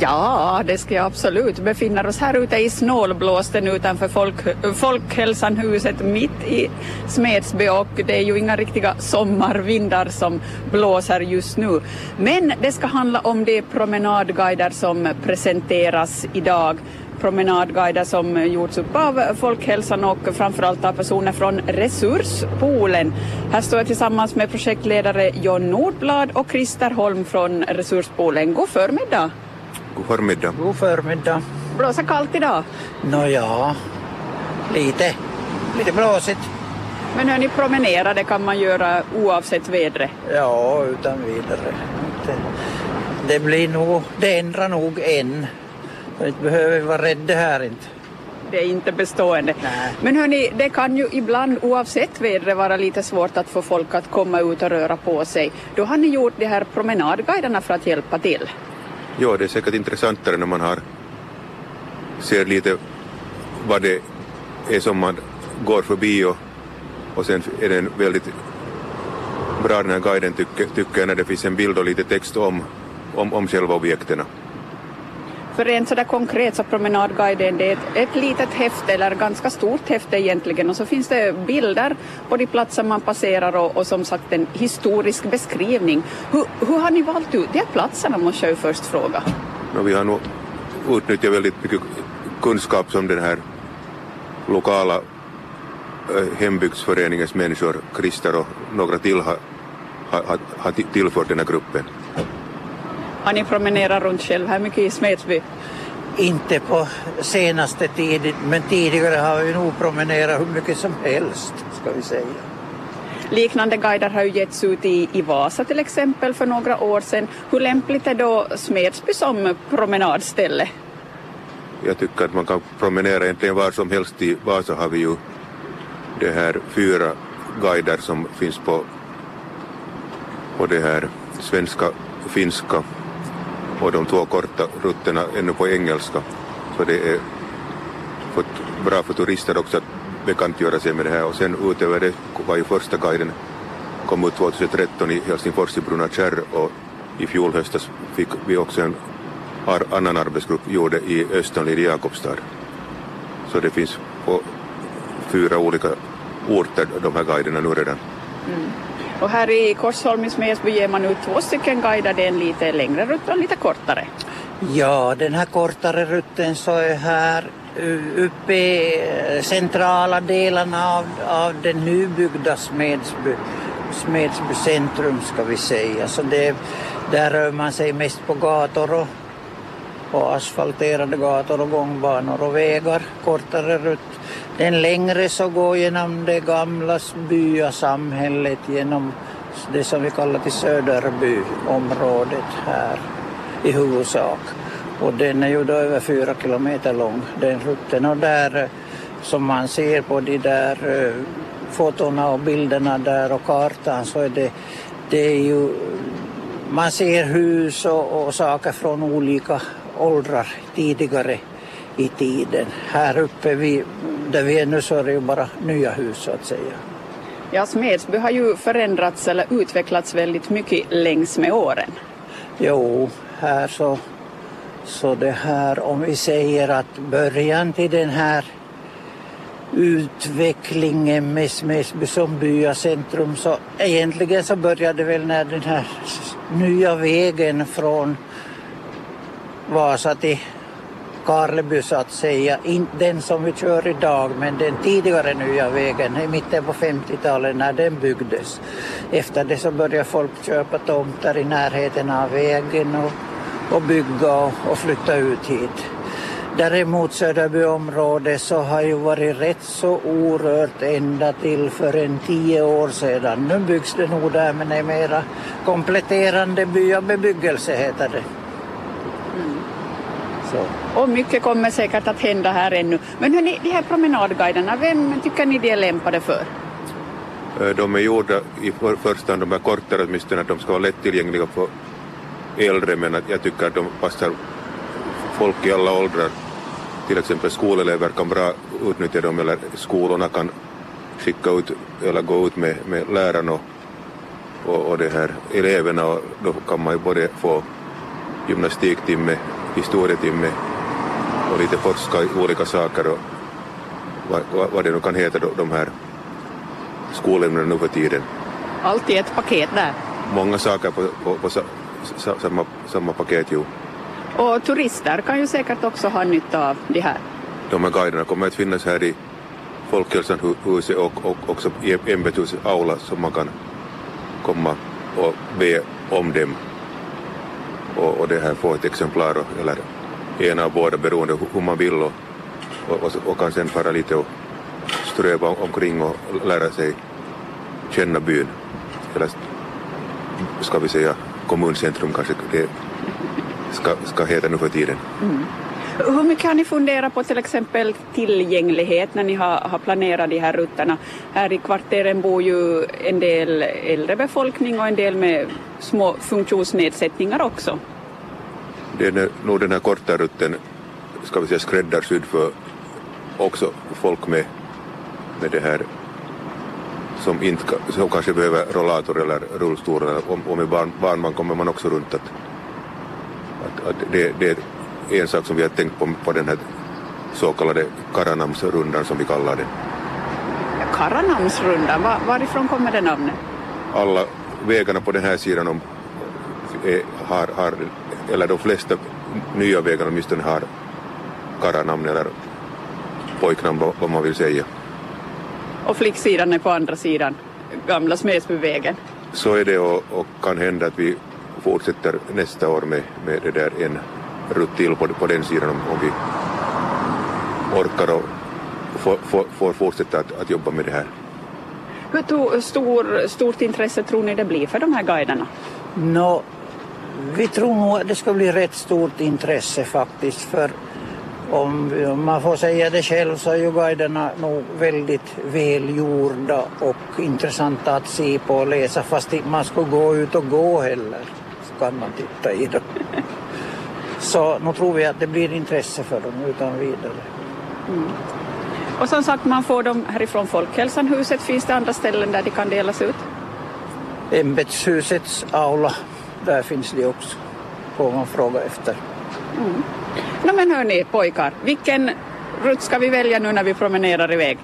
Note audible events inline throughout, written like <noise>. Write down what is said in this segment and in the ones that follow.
Ja, det ska jag absolut. Vi befinner oss här ute i snålblåsten utanför folk, Folkhälsanhuset mitt i Smedsby och det är ju inga riktiga sommarvindar som blåser just nu. Men det ska handla om de promenadguider som presenteras idag promenadguider som gjorts upp av Folkhälsan och framförallt av personer från Resurspoolen. Här står jag tillsammans med projektledare John Nordblad och Christer Holm från Resurspoolen. God förmiddag! God förmiddag. God förmiddag. Blåser kallt idag? Nåja, lite. Lite blåsigt. Men hör ni promenera, det kan man göra oavsett vädret? Ja, utan vidare. Det, det blir nog, det ändrar nog en. Vi behöver vara rädda här inte. Det är inte bestående. Nej. Men hörni, det kan ju ibland oavsett vädret vara lite svårt att få folk att komma ut och röra på sig. Då har ni gjort de här promenadguiderna för att hjälpa till. Ja, det är säkert intressantare när man har ser lite vad det är som man går förbi och, och sen är den väldigt bra den här guiden tycker, tycker jag när det finns en bild och lite text om, om, om själva objekten. För rent sådär konkret så promenadguiden det är ett, ett litet häfte eller ganska stort häfte egentligen och så finns det bilder på de platser man passerar och, och som sagt en historisk beskrivning. Hur, hur har ni valt ut de här platserna måste jag ju först fråga. No, vi har nog utnyttjat väldigt mycket kunskap som den här lokala eh, hembygdsföreningens människor, Christer och några till har, har, har, har tillfört den här gruppen. Har ni promenerat runt själv här mycket i Smedsby? Inte på senaste tiden, men tidigare har vi nog promenerat hur mycket som helst, ska vi säga. Liknande guider har ju getts ut i, i Vasa till exempel för några år sedan. Hur lämpligt är då Smedsby som promenadställe? Jag tycker att man kan promenera egentligen var som helst. I Vasa har vi ju det här fyra guider som finns på, på det här svenska, finska och de två korta rutterna ännu på engelska. Så det är för, bra för turister också att bekantgöra sig med det här och sen utöver det var ju första guiden kom ut 2013 i Helsingfors i Bruna Kärr och i fjol höstas fick vi också en ar annan arbetsgrupp gjorde i Östernlid i Jakobstad. Så det finns på fyra olika orter de här guiderna nu redan. Mm. Och här i Korsholm i Smedsby ger man ut två stycken guider, det är en lite längre rutt och en lite kortare. Ja, den här kortare rutten så är här uppe i eh, centrala delarna av, av den nybyggda Smedsby, Smedsby centrum ska vi säga. Så det, där rör man sig mest på gator och, och asfalterade gator och gångbanor och vägar, kortare rutt. Den längre så går genom det gamla byasamhället, genom det som vi kallar till Söderbyområdet här i huvudsak. Och den är ju då över fyra kilometer lång, den rutten. Och där eh, som man ser på de där eh, fotona och bilderna där och kartan så är det, det är ju, man ser hus och, och saker från olika åldrar tidigare i tiden. Här uppe vi, där vi är nu så är det ju bara nya hus så att säga. Ja, Smedsby har ju förändrats eller utvecklats väldigt mycket längs med åren. Jo, här så, så det här om vi säger att början till den här utvecklingen med Smedsby som byacentrum så egentligen så började väl när den här nya vägen från Vasa till Karleby så att säga. Inte den som vi kör idag men den tidigare nya vägen i mitten på 50-talet när den byggdes. Efter det så började folk köpa tomter i närheten av vägen och, och bygga och, och flytta ut hit. Däremot Söderbyområdet så har ju varit rätt så orört ända till för en tio år sedan. Nu byggs det nog där men det är mera kompletterande byabebyggelse heter det. Så. Och mycket kommer säkert att hända här ännu. Men hörni, de här promenadguiderna, vem tycker ni de är lämpade för? Eh, de är gjorda i för, första hand, de här kortare åtminstone, att de ska vara lättillgängliga för äldre men att jag tycker att de passar folk i alla åldrar. Till exempel skolelever kan bra utnyttja dem eller skolorna kan skicka ut eller gå ut med, med lärarna och, och, och det här eleverna och då kan man ju både få gymnastiktimme historietimme och lite forska olika saker och vad, vad, vad det nu kan heta de här skolämnena nu för tiden. Allt i ett paket där. Många saker på, på, på sa, sa, samma, samma paket, jo. Och turister kan ju säkert också ha nytta av det här. De här guiderna kommer att finnas här i Folkhälsanhuset och, och också i ämbetshusets aula som man kan komma och be om dem och, och det här få ett exemplar eller en av båda beroende hur man vill och, och, och kan sen fara lite och ströva omkring och lära sig känna byn. Eller ska vi säga kommuncentrum kanske det ska, ska heta nu för tiden. Mm. Hur mycket har ni funderat på till exempel tillgänglighet när ni har, har planerat de här rutterna? Här i kvarteren bor ju en del äldre befolkning och en del med små funktionsnedsättningar också. Det är nog den här korta rutten, ska vi säga skräddarsydd för också folk med, med det här som, inte, som kanske behöver rollator eller rullstol. Och, med barn, barnvagn kommer man också runt. Att, att, att det, det, en sak som vi har tänkt på på den här så kallade Karanamsrundan som vi kallar den. Karanamsrundan, var, varifrån kommer det namnet? Alla vägarna på den här sidan om, är, har, har, eller de flesta nya vägarna åtminstone har Karanamn eller pojknamn vad man vill säga. Och flicksidan är på andra sidan, gamla Smedsbyvägen. Så är det och, och kan hända att vi fortsätter nästa år med, med det där en rutt till på, på den sidan om, om vi orkar och får, får, får fortsätta att, att, jobba med det här. Hur to, stor, stort intresse tror ni det blir för de här guiderna? No, vi tror nog att det ska bli rätt stort intresse faktiskt för om, om man får säga det själv så är ju guiderna nog väldigt välgjorda och intressanta att se på och läsa fast man ska gå ut och gå heller så kan man titta i dem. <laughs> Så nu tror vi att det blir intresse för dem utan vidare. Mm. Och som sagt, man får dem härifrån Folkhälsanhuset. Finns det andra ställen där de kan delas ut? Ämbetshusets aula, där finns de också. Får man fråga efter. Mm. No, men hörni pojkar, vilken rutt ska vi välja nu när vi promenerar iväg?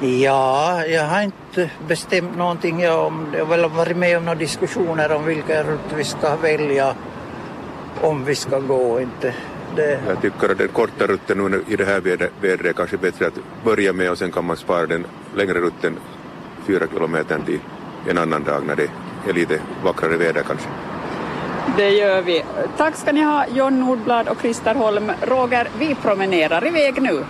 Ja, jag har inte bestämt någonting. Jag, har väl varit med om några diskussioner om vilken rutt vi ska välja om vi ska gå inte. Det... Jag tycker att den korta rutten nu i det här vädret är kanske bättre att börja med och sen kan man spara den längre rutten fyra kilometer till en annan dag när det är lite vackrare väder kanske. Det gör vi. Tack ska ni ha John Nordblad och Christer Holm. Roger, vi promenerar iväg nu.